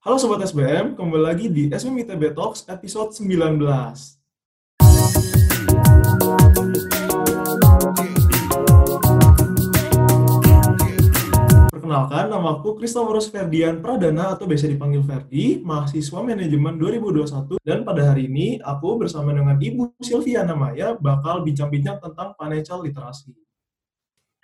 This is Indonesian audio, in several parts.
Halo Sobat SBM, kembali lagi di SBM ITB Talks episode 19. Perkenalkan, nama aku Christopherus Ferdian Pradana atau biasa dipanggil Ferdi, mahasiswa manajemen 2021 dan pada hari ini aku bersama dengan Ibu Sylviana Maya bakal bincang-bincang tentang financial literasi.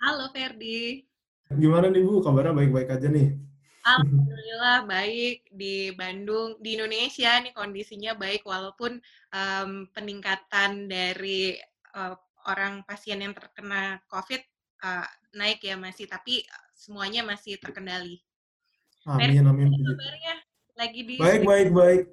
Halo Ferdi. Gimana nih Bu, kabarnya baik-baik aja nih? Alhamdulillah baik di Bandung, di Indonesia nih kondisinya baik walaupun um, peningkatan dari uh, orang pasien yang terkena COVID uh, naik ya masih, tapi semuanya masih terkendali. Amin, amin. Kabarnya lagi di baik, baik, baik.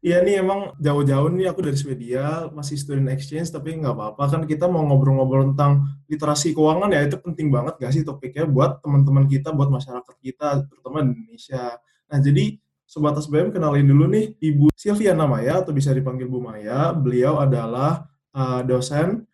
Iya nih emang jauh-jauh nih aku dari Swedia, masih student exchange, tapi nggak apa-apa kan kita mau ngobrol-ngobrol tentang literasi keuangan ya itu penting banget gak sih topiknya buat teman-teman kita, buat masyarakat kita, terutama di Indonesia. Nah jadi Sobat SBM kenalin dulu nih Ibu Sylvia Namaya atau bisa dipanggil Bu Maya. Beliau adalah uh, dosen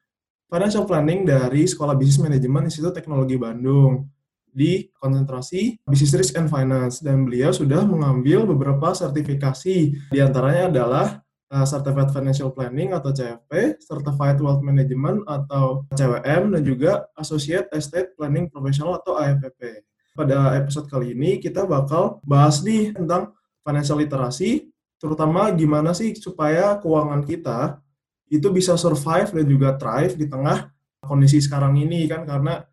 financial planning dari Sekolah Bisnis Manajemen Institut Teknologi Bandung di konsentrasi Business Risk and Finance. Dan beliau sudah mengambil beberapa sertifikasi. Di antaranya adalah uh, Certified Financial Planning atau CFP, Certified Wealth Management atau CWM dan juga Associate Estate Planning Professional atau AFPP. Pada episode kali ini kita bakal bahas nih tentang financial literasi, terutama gimana sih supaya keuangan kita itu bisa survive dan juga thrive di tengah kondisi sekarang ini kan? Karena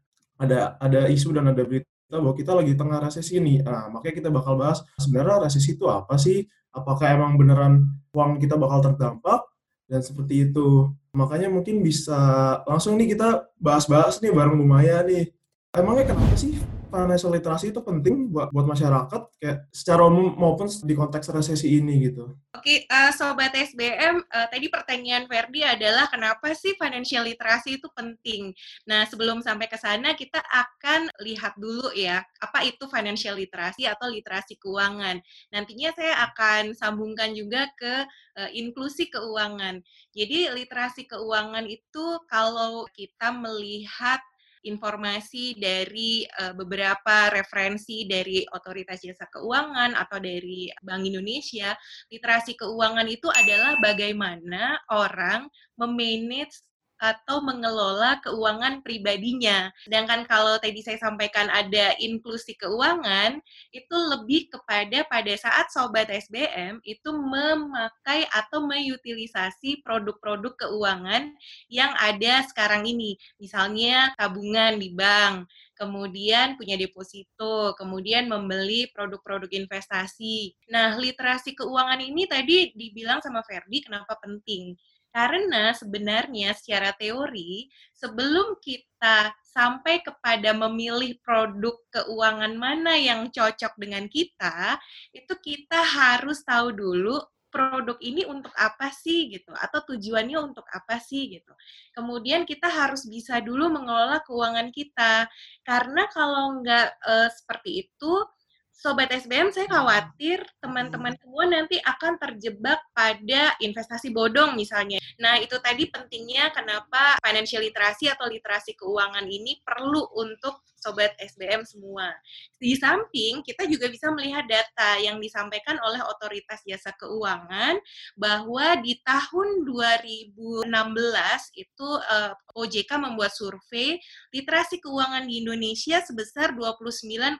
ada ada isu dan ada berita bahwa kita lagi tengah resesi nih. Nah, makanya kita bakal bahas sebenarnya resesi itu apa sih? Apakah emang beneran uang kita bakal terdampak dan seperti itu. Makanya mungkin bisa langsung nih kita bahas-bahas nih bareng Bu Maya nih. Emangnya kenapa sih financial literasi itu penting buat buat masyarakat kayak secara umum maupun di konteks resesi ini gitu. Oke, uh, sobat SBM, uh, eh, tadi pertanyaan Ferdi adalah kenapa sih financial literasi itu penting? Nah, sebelum sampai ke sana kita akan lihat dulu ya, apa itu financial literasi atau literasi keuangan. Nantinya saya akan sambungkan juga ke uh, inklusi keuangan. Jadi literasi keuangan itu kalau kita melihat informasi dari uh, beberapa referensi dari otoritas jasa keuangan atau dari Bank Indonesia, literasi keuangan itu adalah bagaimana orang memanage atau mengelola keuangan pribadinya. Sedangkan kalau tadi saya sampaikan ada inklusi keuangan, itu lebih kepada pada saat sobat SBM itu memakai atau mengutilisasi produk-produk keuangan yang ada sekarang ini. Misalnya tabungan di bank, kemudian punya deposito, kemudian membeli produk-produk investasi. Nah, literasi keuangan ini tadi dibilang sama Ferdi kenapa penting? Karena sebenarnya secara teori, sebelum kita sampai kepada memilih produk keuangan mana yang cocok dengan kita, itu kita harus tahu dulu produk ini untuk apa sih gitu atau tujuannya untuk apa sih gitu. Kemudian kita harus bisa dulu mengelola keuangan kita karena kalau nggak e, seperti itu Sobat SBM, saya khawatir teman-teman semua nanti akan terjebak pada investasi bodong misalnya. Nah, itu tadi pentingnya kenapa financial literasi atau literasi keuangan ini perlu untuk sobat SBM semua. Di samping kita juga bisa melihat data yang disampaikan oleh otoritas jasa keuangan bahwa di tahun 2016 itu uh, eh, OJK membuat survei literasi keuangan di Indonesia sebesar 29,7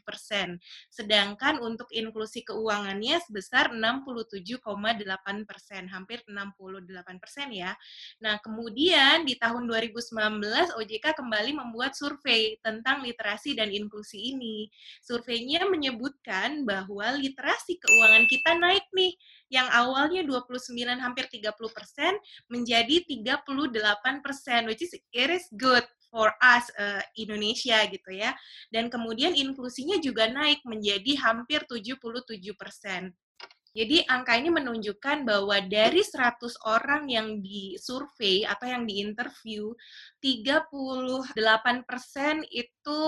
persen, sedangkan untuk inklusi keuangannya sebesar 67,8 persen, hampir 68 persen ya. Nah kemudian di tahun 2019 OJK kembali membuat survei tentang literasi dan inklusi ini. Surveinya menyebutkan bahwa literasi keuangan kita naik nih, yang awalnya 29 hampir 30 persen menjadi 38 persen, which is it is good for us uh, Indonesia gitu ya. Dan kemudian inklusinya juga naik menjadi hampir 77 persen. Jadi angka ini menunjukkan bahwa dari 100 orang yang disurvei atau yang diinterview, 38% itu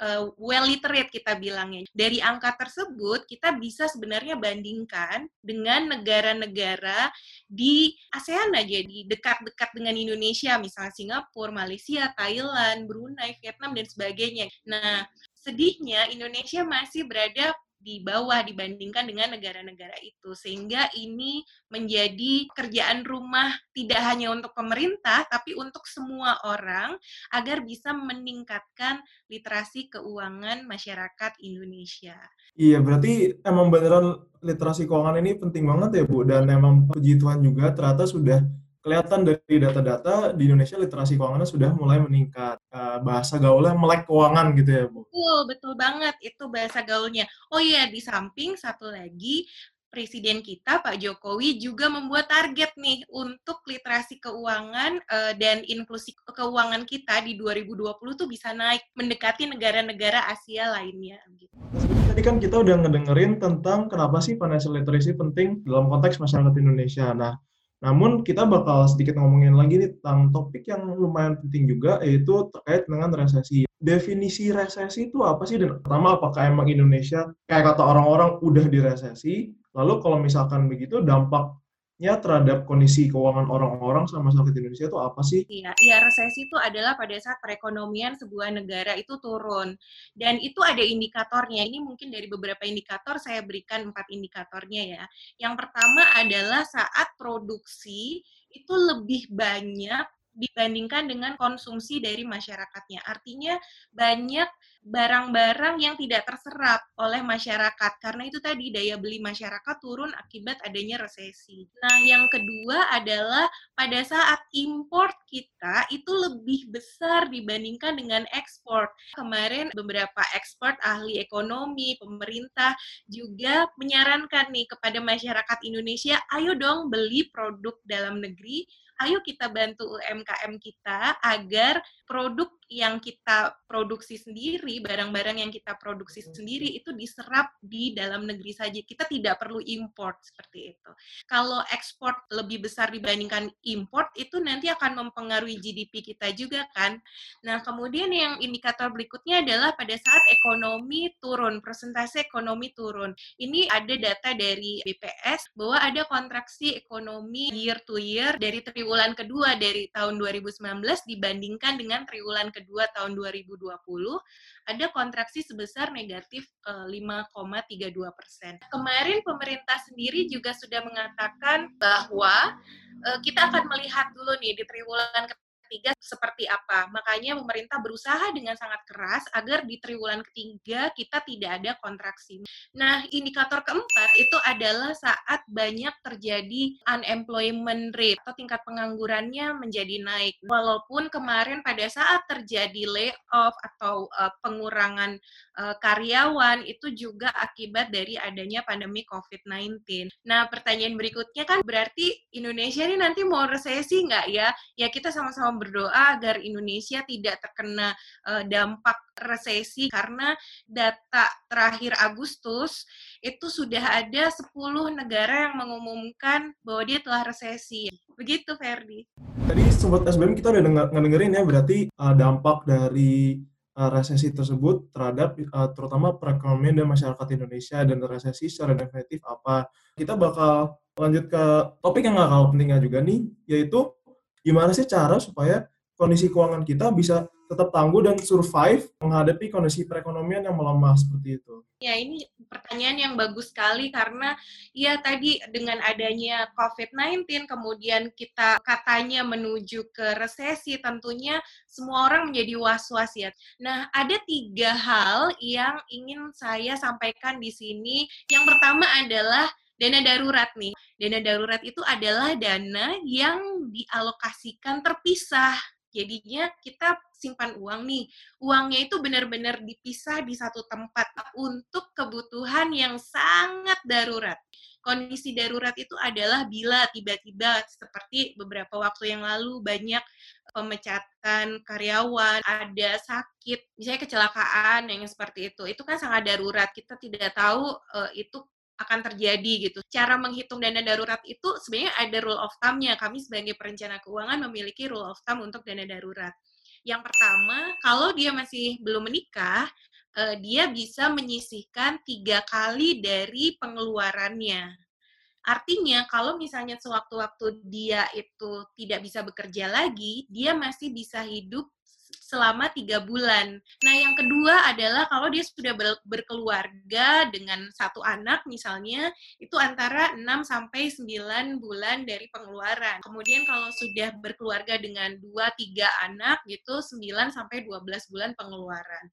uh, well literate kita bilangnya. Dari angka tersebut kita bisa sebenarnya bandingkan dengan negara-negara di ASEAN aja di dekat-dekat dengan Indonesia, misalnya Singapura, Malaysia, Thailand, Brunei, Vietnam dan sebagainya. Nah, sedihnya Indonesia masih berada di bawah dibandingkan dengan negara-negara itu. Sehingga ini menjadi kerjaan rumah tidak hanya untuk pemerintah, tapi untuk semua orang agar bisa meningkatkan literasi keuangan masyarakat Indonesia. Iya, berarti emang beneran literasi keuangan ini penting banget ya, Bu. Dan emang puji Tuhan juga ternyata sudah kelihatan dari data-data di Indonesia literasi keuangannya sudah mulai meningkat. Uh, bahasa gaulnya melek keuangan gitu ya, Bu. Betul, betul banget itu bahasa gaulnya. Oh iya, di samping satu lagi Presiden kita Pak Jokowi juga membuat target nih untuk literasi keuangan uh, dan inklusi keuangan kita di 2020 tuh bisa naik mendekati negara-negara Asia lainnya. Gitu. Tadi kan kita udah ngedengerin tentang kenapa sih financial literacy penting dalam konteks masyarakat Indonesia. Nah, namun kita bakal sedikit ngomongin lagi nih tentang topik yang lumayan penting juga yaitu terkait dengan resesi. Definisi resesi itu apa sih? Dan pertama apakah emang Indonesia kayak kata orang-orang udah di resesi? Lalu kalau misalkan begitu dampak ya terhadap kondisi keuangan orang-orang sama masyarakat Indonesia itu apa sih? Iya, iya resesi itu adalah pada saat perekonomian sebuah negara itu turun. Dan itu ada indikatornya. Ini mungkin dari beberapa indikator saya berikan empat indikatornya ya. Yang pertama adalah saat produksi itu lebih banyak dibandingkan dengan konsumsi dari masyarakatnya. Artinya banyak barang-barang yang tidak terserap oleh masyarakat karena itu tadi daya beli masyarakat turun akibat adanya resesi. Nah, yang kedua adalah pada saat import kita itu lebih besar dibandingkan dengan ekspor. Kemarin beberapa ekspor ahli ekonomi, pemerintah juga menyarankan nih kepada masyarakat Indonesia, ayo dong beli produk dalam negeri ayo kita bantu UMKM kita agar produk yang kita produksi sendiri, barang-barang yang kita produksi sendiri itu diserap di dalam negeri saja. Kita tidak perlu import seperti itu. Kalau ekspor lebih besar dibandingkan import itu nanti akan mempengaruhi GDP kita juga kan. Nah, kemudian yang indikator berikutnya adalah pada saat ekonomi turun, persentase ekonomi turun. Ini ada data dari BPS bahwa ada kontraksi ekonomi year to year dari triwulan kedua dari tahun 2019 dibandingkan dengan triwulan kedua tahun 2020 ada kontraksi sebesar negatif 5,32 eh, persen. Kemarin pemerintah sendiri juga sudah mengatakan bahwa eh, kita akan melihat dulu nih di triwulan ketiga seperti apa. Makanya pemerintah berusaha dengan sangat keras agar di triwulan ketiga kita tidak ada kontraksi. Nah, indikator keempat itu adalah saat banyak terjadi unemployment rate atau tingkat penganggurannya menjadi naik. Walaupun kemarin pada saat terjadi layoff atau uh, pengurangan uh, karyawan itu juga akibat dari adanya pandemi COVID-19. Nah, pertanyaan berikutnya kan berarti Indonesia ini nanti mau resesi nggak ya? Ya kita sama-sama berdoa agar Indonesia tidak terkena uh, dampak resesi karena data terakhir Agustus itu sudah ada 10 negara yang mengumumkan bahwa dia telah resesi. Begitu Ferdi. Tadi sobat SBM kita udah denger, ngedengerin ya berarti uh, dampak dari uh, resesi tersebut terhadap terutama perekonomian dan masyarakat Indonesia dan resesi secara definitif apa. Kita bakal lanjut ke topik yang nggak kalah pentingnya juga nih, yaitu gimana sih cara supaya kondisi keuangan kita bisa tetap tangguh dan survive menghadapi kondisi perekonomian yang melemah seperti itu? Ya, ini pertanyaan yang bagus sekali karena ya tadi dengan adanya COVID-19 kemudian kita katanya menuju ke resesi tentunya semua orang menjadi was-was ya. Nah, ada tiga hal yang ingin saya sampaikan di sini. Yang pertama adalah dana darurat nih. Dana darurat itu adalah dana yang dialokasikan terpisah. Jadinya kita simpan uang nih. Uangnya itu benar-benar dipisah di satu tempat untuk kebutuhan yang sangat darurat. Kondisi darurat itu adalah bila tiba-tiba seperti beberapa waktu yang lalu banyak pemecatan karyawan, ada sakit, misalnya kecelakaan yang seperti itu. Itu kan sangat darurat. Kita tidak tahu uh, itu akan terjadi gitu. Cara menghitung dana darurat itu sebenarnya ada rule of thumb-nya. Kami sebagai perencana keuangan memiliki rule of thumb untuk dana darurat. Yang pertama, kalau dia masih belum menikah, eh, dia bisa menyisihkan tiga kali dari pengeluarannya. Artinya, kalau misalnya sewaktu-waktu dia itu tidak bisa bekerja lagi, dia masih bisa hidup selama tiga bulan. Nah, yang kedua adalah kalau dia sudah berkeluarga dengan satu anak misalnya, itu antara 6 sampai 9 bulan dari pengeluaran. Kemudian kalau sudah berkeluarga dengan 2 3 anak gitu 9 sampai 12 bulan pengeluaran.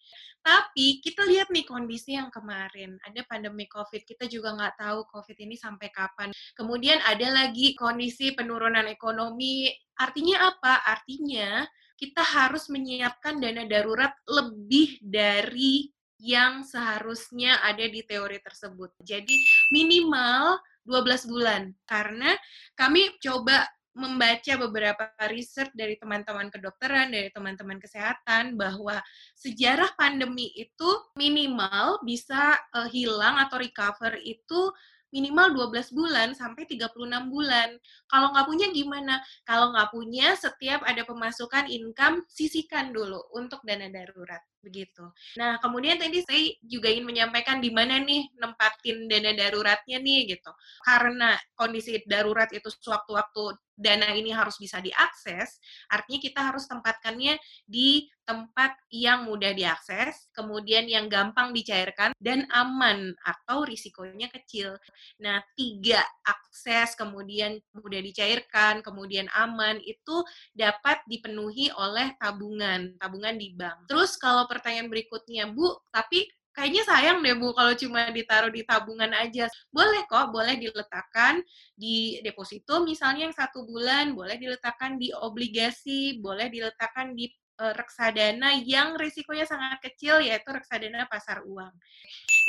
Tapi kita lihat nih kondisi yang kemarin, ada pandemi Covid, kita juga nggak tahu Covid ini sampai kapan. Kemudian ada lagi kondisi penurunan ekonomi, artinya apa? Artinya kita harus menyiapkan dana darurat lebih dari yang seharusnya ada di teori tersebut. Jadi minimal 12 bulan karena kami coba membaca beberapa riset dari teman-teman kedokteran, dari teman-teman kesehatan bahwa sejarah pandemi itu minimal bisa uh, hilang atau recover itu minimal 12 bulan sampai 36 bulan. Kalau nggak punya gimana? Kalau nggak punya, setiap ada pemasukan income, sisihkan dulu untuk dana darurat. Begitu. Nah, kemudian tadi saya juga ingin menyampaikan di mana nih nempatin dana daruratnya nih gitu. Karena kondisi darurat itu sewaktu-waktu dana ini harus bisa diakses, artinya kita harus tempatkannya di tempat yang mudah diakses, kemudian yang gampang dicairkan, dan aman atau risikonya kecil. Nah, tiga akses, kemudian mudah dicairkan, kemudian aman, itu dapat dipenuhi oleh tabungan, tabungan di bank. Terus kalau pertanyaan berikutnya, Bu, tapi kayaknya sayang deh Bu kalau cuma ditaruh di tabungan aja. Boleh kok, boleh diletakkan di deposito misalnya yang satu bulan, boleh diletakkan di obligasi, boleh diletakkan di uh, reksadana yang risikonya sangat kecil yaitu reksadana pasar uang.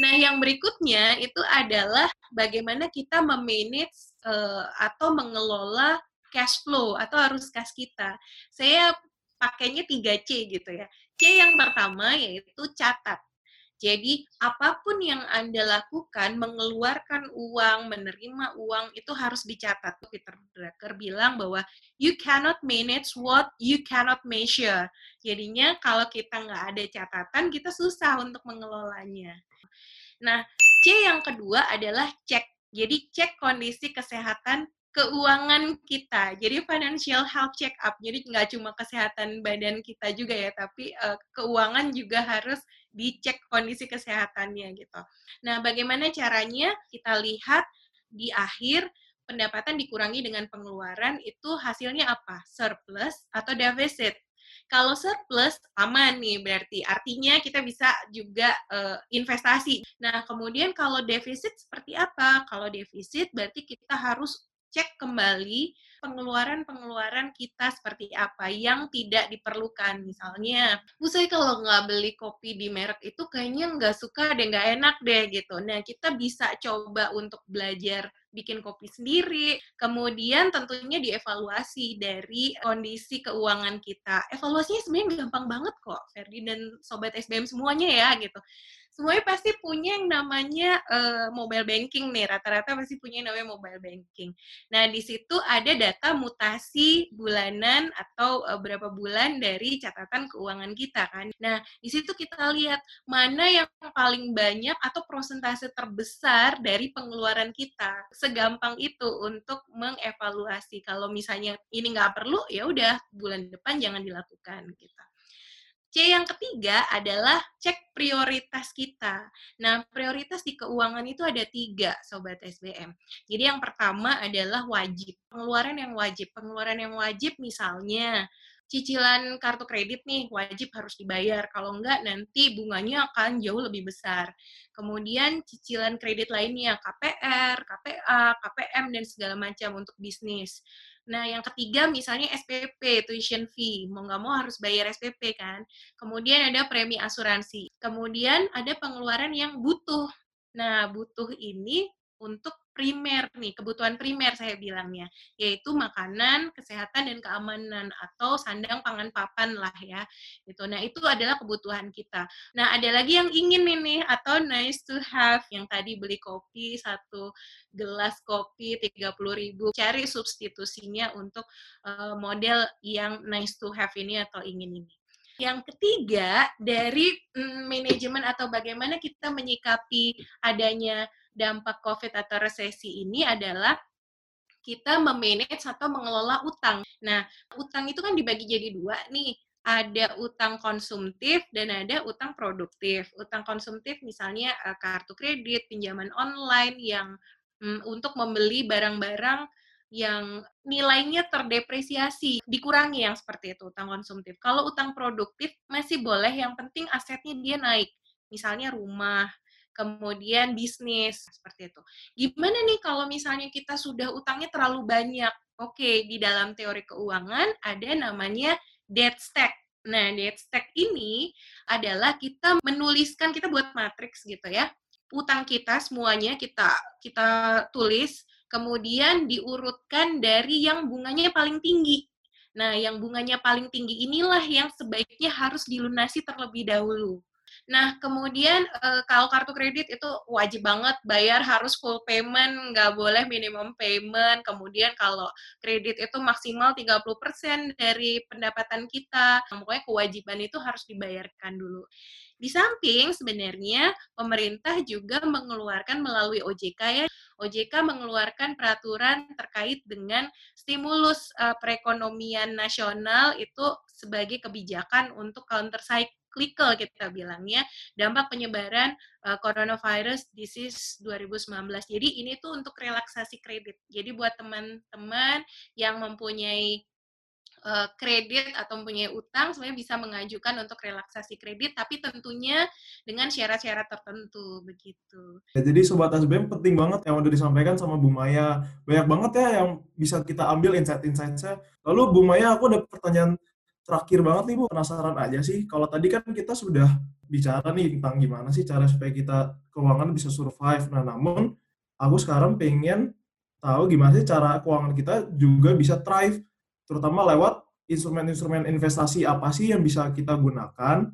Nah, yang berikutnya itu adalah bagaimana kita memanage uh, atau mengelola cash flow atau arus kas kita. Saya pakainya 3C gitu ya. C yang pertama yaitu catat. Jadi, apa pun yang Anda lakukan, mengeluarkan uang, menerima uang, itu harus dicatat. Peter Drucker bilang bahwa you cannot manage what you cannot measure. Jadinya, kalau kita nggak ada catatan, kita susah untuk mengelolanya. Nah, C yang kedua adalah cek. Jadi, cek kondisi kesehatan keuangan kita. Jadi financial health check up. Jadi nggak cuma kesehatan badan kita juga ya, tapi uh, keuangan juga harus dicek kondisi kesehatannya gitu. Nah, bagaimana caranya? Kita lihat di akhir pendapatan dikurangi dengan pengeluaran itu hasilnya apa? Surplus atau defisit. Kalau surplus aman nih berarti artinya kita bisa juga uh, investasi. Nah, kemudian kalau defisit seperti apa? Kalau defisit berarti kita harus cek kembali pengeluaran-pengeluaran kita seperti apa yang tidak diperlukan. Misalnya, Bu saya kalau nggak beli kopi di merek itu kayaknya nggak suka deh, nggak enak deh gitu. Nah, kita bisa coba untuk belajar bikin kopi sendiri. Kemudian tentunya dievaluasi dari kondisi keuangan kita. Evaluasinya sebenarnya gampang banget kok, Ferdi dan Sobat SBM semuanya ya gitu semuanya pasti punya yang namanya uh, mobile banking nih. Rata-rata pasti punya yang namanya mobile banking. Nah, di situ ada data mutasi bulanan atau uh, berapa bulan dari catatan keuangan kita kan. Nah, di situ kita lihat mana yang paling banyak atau prosentase terbesar dari pengeluaran kita. Segampang itu untuk mengevaluasi. Kalau misalnya ini nggak perlu, ya udah bulan depan jangan dilakukan gitu. C yang ketiga adalah cek prioritas kita. Nah, prioritas di keuangan itu ada tiga, Sobat SBM. Jadi yang pertama adalah wajib. Pengeluaran yang wajib. Pengeluaran yang wajib misalnya cicilan kartu kredit nih wajib harus dibayar. Kalau enggak nanti bunganya akan jauh lebih besar. Kemudian cicilan kredit lainnya KPR, KPA, KPM dan segala macam untuk bisnis. Nah, yang ketiga misalnya SPP, tuition fee. Mau nggak mau harus bayar SPP kan. Kemudian ada premi asuransi. Kemudian ada pengeluaran yang butuh. Nah, butuh ini untuk primer nih, kebutuhan primer saya bilangnya, yaitu makanan, kesehatan dan keamanan atau sandang pangan papan lah ya. Gitu. Nah, itu adalah kebutuhan kita. Nah, ada lagi yang ingin ini atau nice to have yang tadi beli kopi satu gelas kopi 30.000 cari substitusinya untuk uh, model yang nice to have ini atau ingin ini. Yang ketiga, dari mm, manajemen atau bagaimana kita menyikapi adanya dampak COVID atau resesi ini adalah kita memanage atau mengelola utang. Nah, utang itu kan dibagi jadi dua nih. ada utang konsumtif dan ada utang produktif. Utang konsumtif misalnya uh, kartu kredit, pinjaman online yang um, untuk membeli barang-barang yang nilainya terdepresiasi, dikurangi yang seperti itu utang konsumtif. Kalau utang produktif masih boleh, yang penting asetnya dia naik. Misalnya rumah, kemudian bisnis seperti itu. Gimana nih kalau misalnya kita sudah utangnya terlalu banyak? Oke, di dalam teori keuangan ada namanya debt stack. Nah, debt stack ini adalah kita menuliskan kita buat matriks gitu ya. Utang kita semuanya kita kita tulis kemudian diurutkan dari yang bunganya paling tinggi. Nah, yang bunganya paling tinggi inilah yang sebaiknya harus dilunasi terlebih dahulu. Nah, kemudian uh, kalau kartu kredit itu wajib banget bayar harus full payment, nggak boleh minimum payment. Kemudian kalau kredit itu maksimal 30% dari pendapatan kita. Pokoknya kewajiban itu harus dibayarkan dulu. Di samping sebenarnya pemerintah juga mengeluarkan melalui OJK ya, OJK mengeluarkan peraturan terkait dengan stimulus uh, perekonomian nasional itu sebagai kebijakan untuk counter cyclical kita bilangnya dampak penyebaran uh, coronavirus disease 2019. Jadi ini tuh untuk relaksasi kredit. Jadi buat teman-teman yang mempunyai uh, kredit atau mempunyai utang sebenarnya bisa mengajukan untuk relaksasi kredit tapi tentunya dengan syarat-syarat tertentu begitu. Ya, jadi sobat SBM penting banget yang udah disampaikan sama Bu Maya. Banyak banget ya yang bisa kita ambil insight-insightnya. Lalu Bu Maya aku ada pertanyaan terakhir banget nih Bu, penasaran aja sih. Kalau tadi kan kita sudah bicara nih tentang gimana sih cara supaya kita keuangan bisa survive. Nah, namun aku sekarang pengen tahu gimana sih cara keuangan kita juga bisa thrive terutama lewat instrumen-instrumen investasi apa sih yang bisa kita gunakan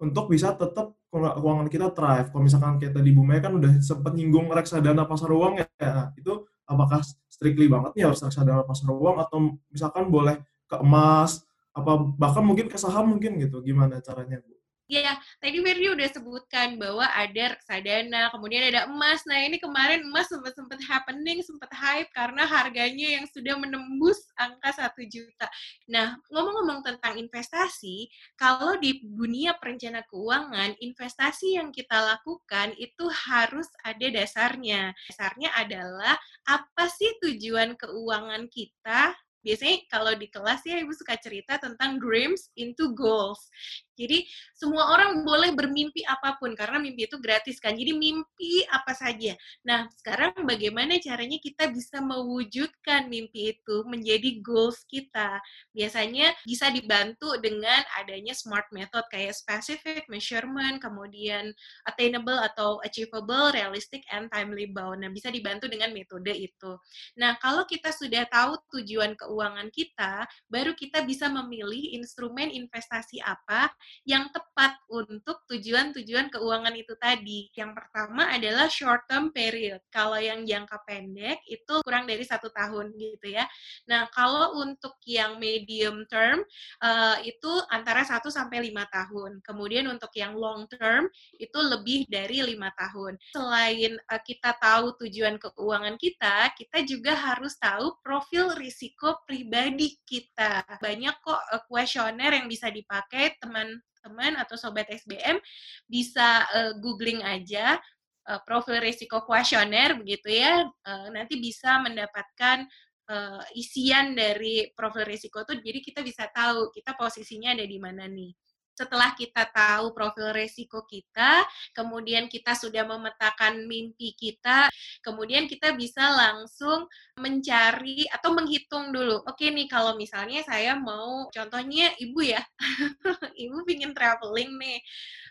untuk bisa tetap keuangan kita thrive. Kalau misalkan kita di Bumi kan udah sempat nyinggung reksadana pasar uang ya, nah, itu apakah strictly banget nih harus reksadana pasar uang atau misalkan boleh ke emas, apa bahkan mungkin ke saham mungkin gitu. Gimana caranya, Bu? Ya, tadi Ferdi udah sebutkan bahwa ada reksadana, kemudian ada emas. Nah, ini kemarin emas sempat sempat happening, sempat hype karena harganya yang sudah menembus angka satu juta. Nah, ngomong-ngomong tentang investasi, kalau di dunia perencana keuangan, investasi yang kita lakukan itu harus ada dasarnya. Dasarnya adalah apa sih tujuan keuangan kita biasanya kalau di kelas ya ibu suka cerita tentang dreams into goals. Jadi semua orang boleh bermimpi apa pun karena mimpi itu gratis kan. Jadi mimpi apa saja. Nah, sekarang bagaimana caranya kita bisa mewujudkan mimpi itu menjadi goals kita? Biasanya bisa dibantu dengan adanya smart method kayak specific, measurement, kemudian attainable atau achievable, realistic and timely bound. Nah, bisa dibantu dengan metode itu. Nah, kalau kita sudah tahu tujuan keuangan kita, baru kita bisa memilih instrumen investasi apa yang tepat untuk tujuan-tujuan keuangan itu tadi. Yang pertama adalah short term period. Kalau yang jangka pendek itu kurang dari satu tahun gitu ya. Nah kalau untuk yang medium term uh, itu antara 1 sampai lima tahun. Kemudian untuk yang long term itu lebih dari lima tahun. Selain uh, kita tahu tujuan keuangan kita, kita juga harus tahu profil risiko pribadi kita. Banyak kok kuesioner uh, yang bisa dipakai teman teman atau sobat SBM bisa uh, googling aja uh, profil risiko kuesioner begitu ya. Uh, nanti bisa mendapatkan uh, isian dari profil risiko itu jadi kita bisa tahu kita posisinya ada di mana nih setelah kita tahu profil resiko kita, kemudian kita sudah memetakan mimpi kita, kemudian kita bisa langsung mencari atau menghitung dulu. Oke nih, kalau misalnya saya mau, contohnya ibu ya, ibu ingin traveling nih,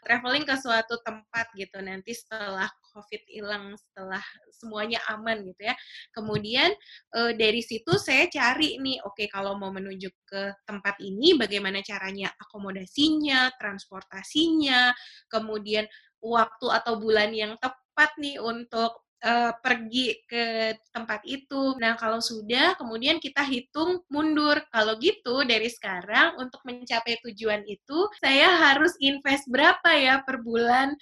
traveling ke suatu tempat gitu, nanti setelah COVID hilang, setelah semuanya aman gitu ya. Kemudian e, dari situ saya cari nih, oke kalau mau menuju ke tempat ini, bagaimana caranya akomodasinya, transportasinya, kemudian waktu atau bulan yang tepat nih untuk uh, pergi ke tempat itu. Nah, kalau sudah, kemudian kita hitung mundur. Kalau gitu, dari sekarang untuk mencapai tujuan itu, saya harus invest berapa ya per bulan.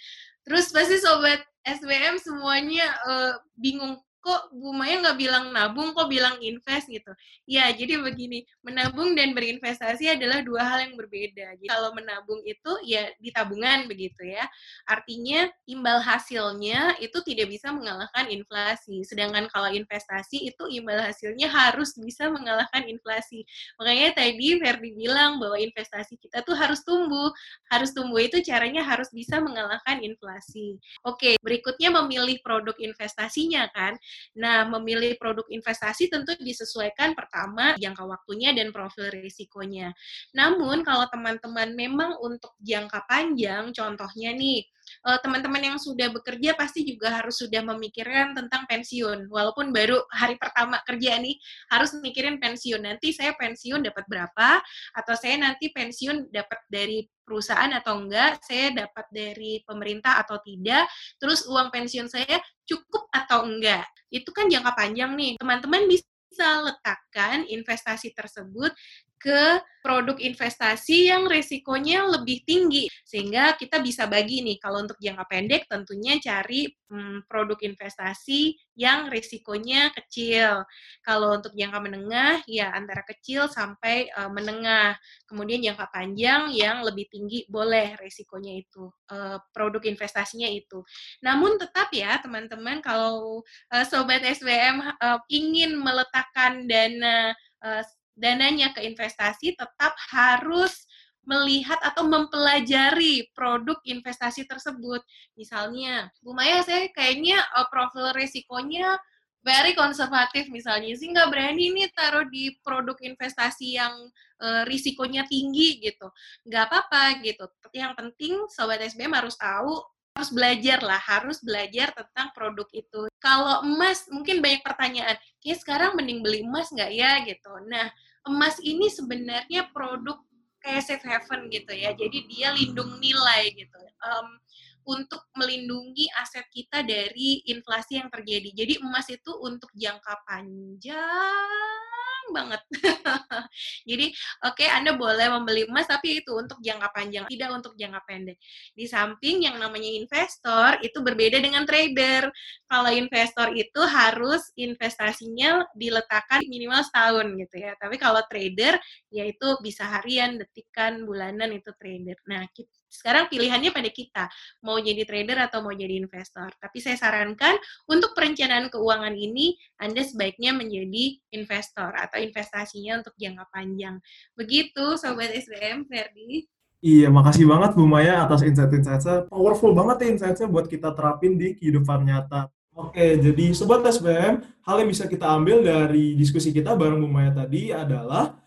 Terus pasti sobat SBM semuanya uh, bingung kok Bu Maya nggak bilang nabung, kok bilang invest gitu. Ya, jadi begini, menabung dan berinvestasi adalah dua hal yang berbeda. Jadi, kalau menabung itu ya di tabungan begitu ya. Artinya imbal hasilnya itu tidak bisa mengalahkan inflasi. Sedangkan kalau investasi itu imbal hasilnya harus bisa mengalahkan inflasi. Makanya tadi Ferdi bilang bahwa investasi kita tuh harus tumbuh. Harus tumbuh itu caranya harus bisa mengalahkan inflasi. Oke, berikutnya memilih produk investasinya kan. Nah, memilih produk investasi tentu disesuaikan pertama jangka waktunya dan profil risikonya. Namun, kalau teman-teman memang untuk jangka panjang, contohnya nih, teman-teman yang sudah bekerja pasti juga harus sudah memikirkan tentang pensiun. Walaupun baru hari pertama kerja nih, harus mikirin pensiun. Nanti saya pensiun dapat berapa, atau saya nanti pensiun dapat dari perusahaan atau enggak, saya dapat dari pemerintah atau tidak, terus uang pensiun saya cukup atau enggak. Itu kan jangka panjang nih. Teman-teman bisa letakkan investasi tersebut ke produk investasi yang resikonya lebih tinggi. Sehingga kita bisa bagi nih kalau untuk jangka pendek tentunya cari hmm, produk investasi yang resikonya kecil. Kalau untuk jangka menengah ya antara kecil sampai uh, menengah. Kemudian jangka panjang yang lebih tinggi boleh resikonya itu uh, produk investasinya itu. Namun tetap ya teman-teman kalau uh, sobat SBM uh, ingin meletakkan dana uh, dananya ke investasi tetap harus melihat atau mempelajari produk investasi tersebut. Misalnya, Bu Maya saya kayaknya uh, profil resikonya very konservatif misalnya. Sih nggak berani nih taruh di produk investasi yang uh, risikonya tinggi gitu. Nggak apa-apa gitu. Yang penting sobat SBM harus tahu harus belajar lah harus belajar tentang produk itu. Kalau emas mungkin banyak pertanyaan kayak sekarang mending beli emas nggak ya? Gitu. Nah emas ini sebenarnya produk kayak safe haven gitu ya. Jadi dia lindung nilai gitu. Um, untuk melindungi aset kita dari inflasi yang terjadi. Jadi emas itu untuk jangka panjang banget. Jadi, oke okay, Anda boleh membeli emas tapi itu untuk jangka panjang, tidak untuk jangka pendek. Di samping yang namanya investor itu berbeda dengan trader. Kalau investor itu harus investasinya diletakkan minimal setahun gitu ya. Tapi kalau trader yaitu bisa harian, detikan, bulanan itu trader. Nah, kita sekarang pilihannya pada kita, mau jadi trader atau mau jadi investor. Tapi saya sarankan untuk perencanaan keuangan ini, Anda sebaiknya menjadi investor atau investasinya untuk jangka panjang. Begitu, Sobat SBM, Ferdi. Iya, makasih banget Bu Maya atas insight-insightnya. Powerful banget ya insight-nya buat kita terapin di kehidupan nyata. Oke, jadi Sobat SBM, hal yang bisa kita ambil dari diskusi kita bareng Bu Maya tadi adalah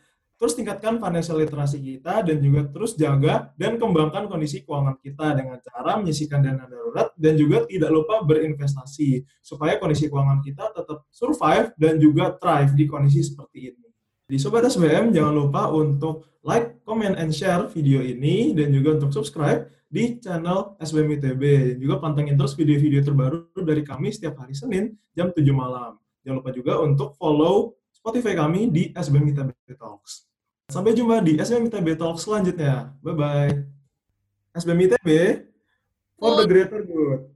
terus tingkatkan financial literasi kita dan juga terus jaga dan kembangkan kondisi keuangan kita dengan cara menyisihkan dana darurat dan juga tidak lupa berinvestasi supaya kondisi keuangan kita tetap survive dan juga thrive di kondisi seperti ini. Di Sobat SBM jangan lupa untuk like, comment, and share video ini dan juga untuk subscribe di channel SBM ITB. Juga pantengin terus video-video terbaru dari kami setiap hari Senin jam 7 malam. Jangan lupa juga untuk follow Spotify kami di SBM ITB Talks. Sampai jumpa di SBM ITB Talk selanjutnya. Bye-bye. SBM ITB for the greater good.